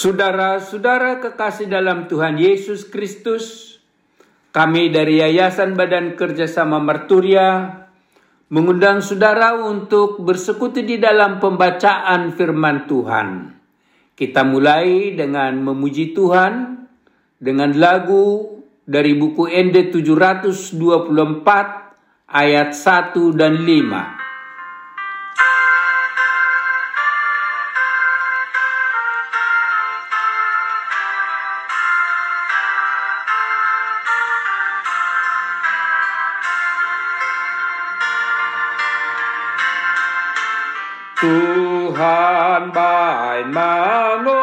Saudara-saudara kekasih dalam Tuhan Yesus Kristus, kami dari Yayasan Badan Kerjasama Merturia mengundang saudara untuk bersekutu di dalam pembacaan firman Tuhan. Kita mulai dengan memuji Tuhan dengan lagu dari buku Ende 724 ayat 1 dan 5. Tuhan baik mangolukon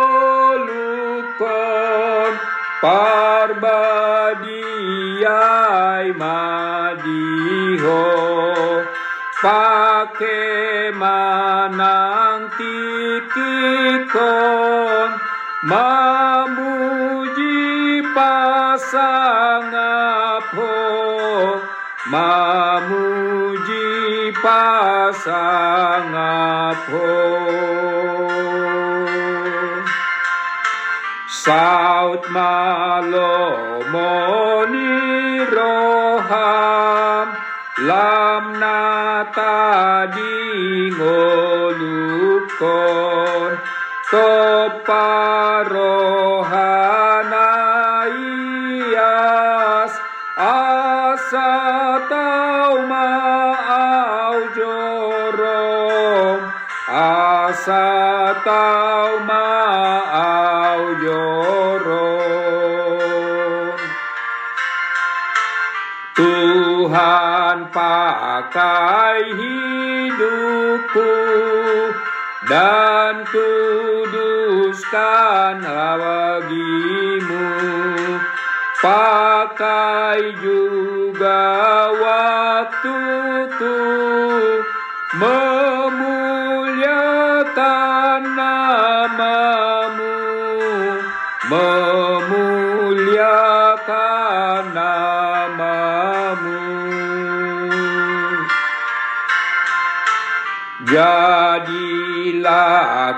parbadiai madiho. Pake manang tikikon mamuji pasangapo mamuji pasangapo saut malo moni roham lam nata di ngolukon toparohanaias asa tau mau jorom Tuhan pakai hidupku dan kuduskan bagimu. Pakai juga waktuku jadilah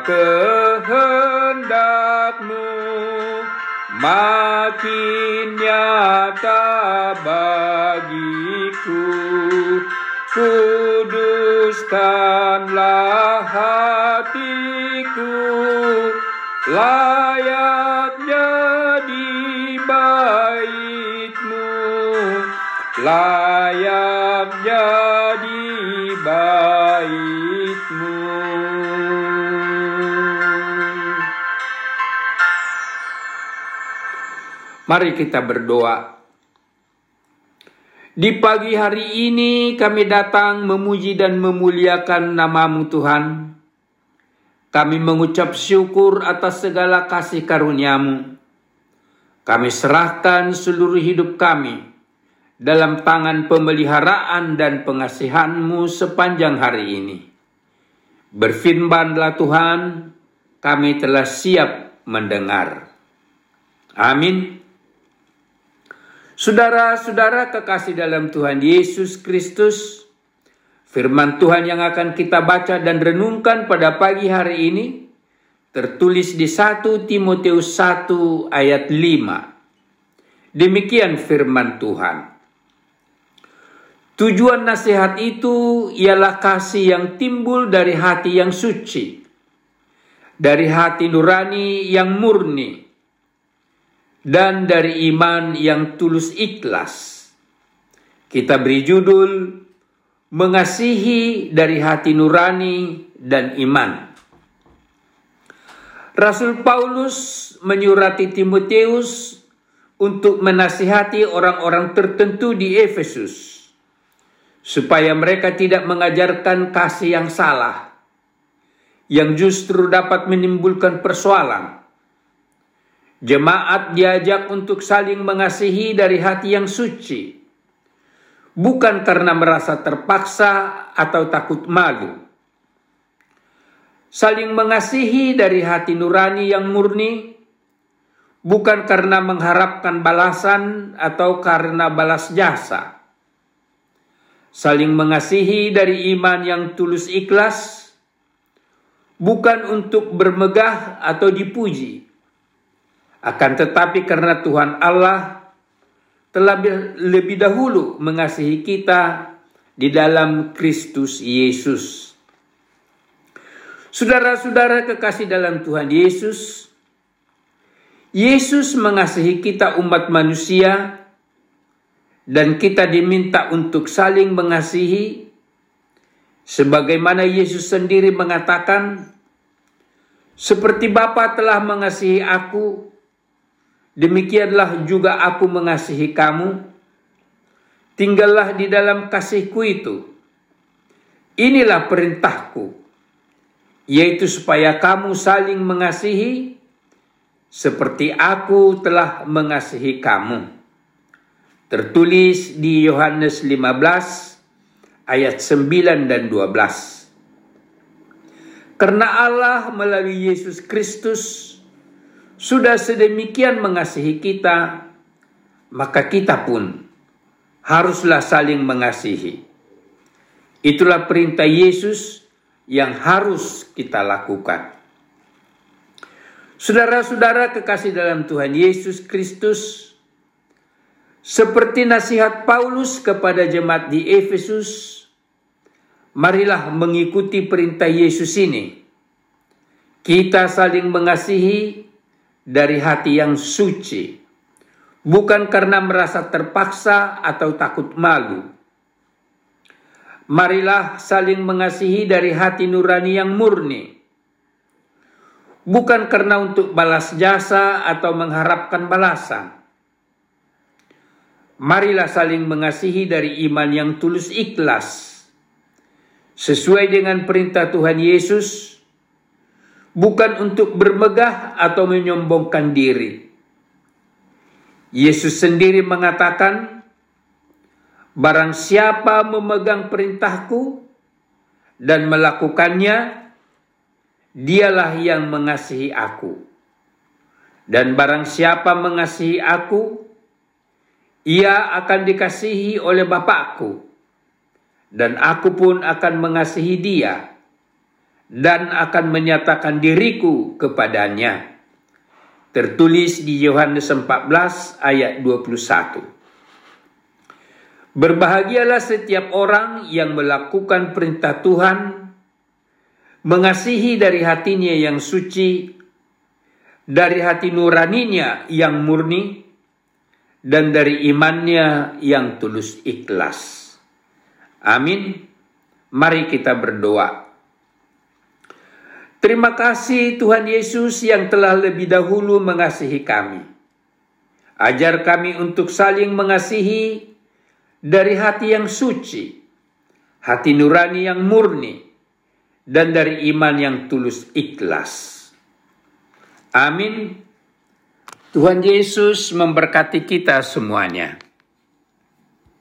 kehendakmu makin nyata bagiku. Kuduskanlah hatiku layak jadi baitmu. Layak jadi baitmu Mari kita berdoa. Di pagi hari ini kami datang memuji dan memuliakan namamu Tuhan. Kami mengucap syukur atas segala kasih karuniamu. Kami serahkan seluruh hidup kami dalam tangan pemeliharaan dan pengasihanmu sepanjang hari ini. Berfirmanlah Tuhan, kami telah siap mendengar. Amin. Saudara-saudara kekasih dalam Tuhan Yesus Kristus, firman Tuhan yang akan kita baca dan renungkan pada pagi hari ini tertulis di 1 Timotius 1 ayat 5. Demikian firman Tuhan. Tujuan nasihat itu ialah kasih yang timbul dari hati yang suci, dari hati nurani yang murni, dan dari iman yang tulus ikhlas. Kita beri judul Mengasihi dari hati nurani dan iman. Rasul Paulus menyurati Timotius untuk menasihati orang-orang tertentu di Efesus supaya mereka tidak mengajarkan kasih yang salah yang justru dapat menimbulkan persoalan Jemaat diajak untuk saling mengasihi dari hati yang suci, bukan karena merasa terpaksa atau takut malu. Saling mengasihi dari hati nurani yang murni, bukan karena mengharapkan balasan atau karena balas jasa. Saling mengasihi dari iman yang tulus ikhlas, bukan untuk bermegah atau dipuji Akan tetapi karena Tuhan Allah telah lebih dahulu mengasihi kita di dalam Kristus Yesus. Saudara-saudara kekasih dalam Tuhan Yesus, Yesus mengasihi kita umat manusia dan kita diminta untuk saling mengasihi sebagaimana Yesus sendiri mengatakan seperti Bapa telah mengasihi aku demikianlah juga aku mengasihi kamu tinggallah di dalam kasihku itu inilah perintahku yaitu supaya kamu saling mengasihi seperti aku telah mengasihi kamu. Tertulis di Yohanes 15 ayat 9 dan 12. Karena Allah melalui Yesus Kristus sudah sedemikian mengasihi kita, maka kita pun haruslah saling mengasihi. Itulah perintah Yesus yang harus kita lakukan. Saudara-saudara kekasih dalam Tuhan Yesus Kristus, seperti nasihat Paulus kepada jemaat di Efesus, marilah mengikuti perintah Yesus ini. Kita saling mengasihi dari hati yang suci, bukan karena merasa terpaksa atau takut malu marilah saling mengasihi dari hati nurani yang murni. Bukan karena untuk balas jasa atau mengharapkan balasan. Marilah saling mengasihi dari iman yang tulus ikhlas. Sesuai dengan perintah Tuhan Yesus, bukan untuk bermegah atau menyombongkan diri. Yesus sendiri mengatakan, Barang siapa memegang perintahku dan melakukannya, dialah yang mengasihi aku. Dan barang siapa mengasihi aku, ia akan dikasihi oleh Bapakku. Dan aku pun akan mengasihi dia dan akan menyatakan diriku kepadanya. Tertulis di Yohanes 14 ayat 21. Berbahagialah setiap orang yang melakukan perintah Tuhan, mengasihi dari hatinya yang suci, dari hati nuraninya yang murni, dan dari imannya yang tulus ikhlas. Amin. Mari kita berdoa. Terima kasih Tuhan Yesus yang telah lebih dahulu mengasihi kami. Ajar kami untuk saling mengasihi dari hati yang suci, hati nurani yang murni, dan dari iman yang tulus ikhlas. Amin. Tuhan Yesus memberkati kita semuanya.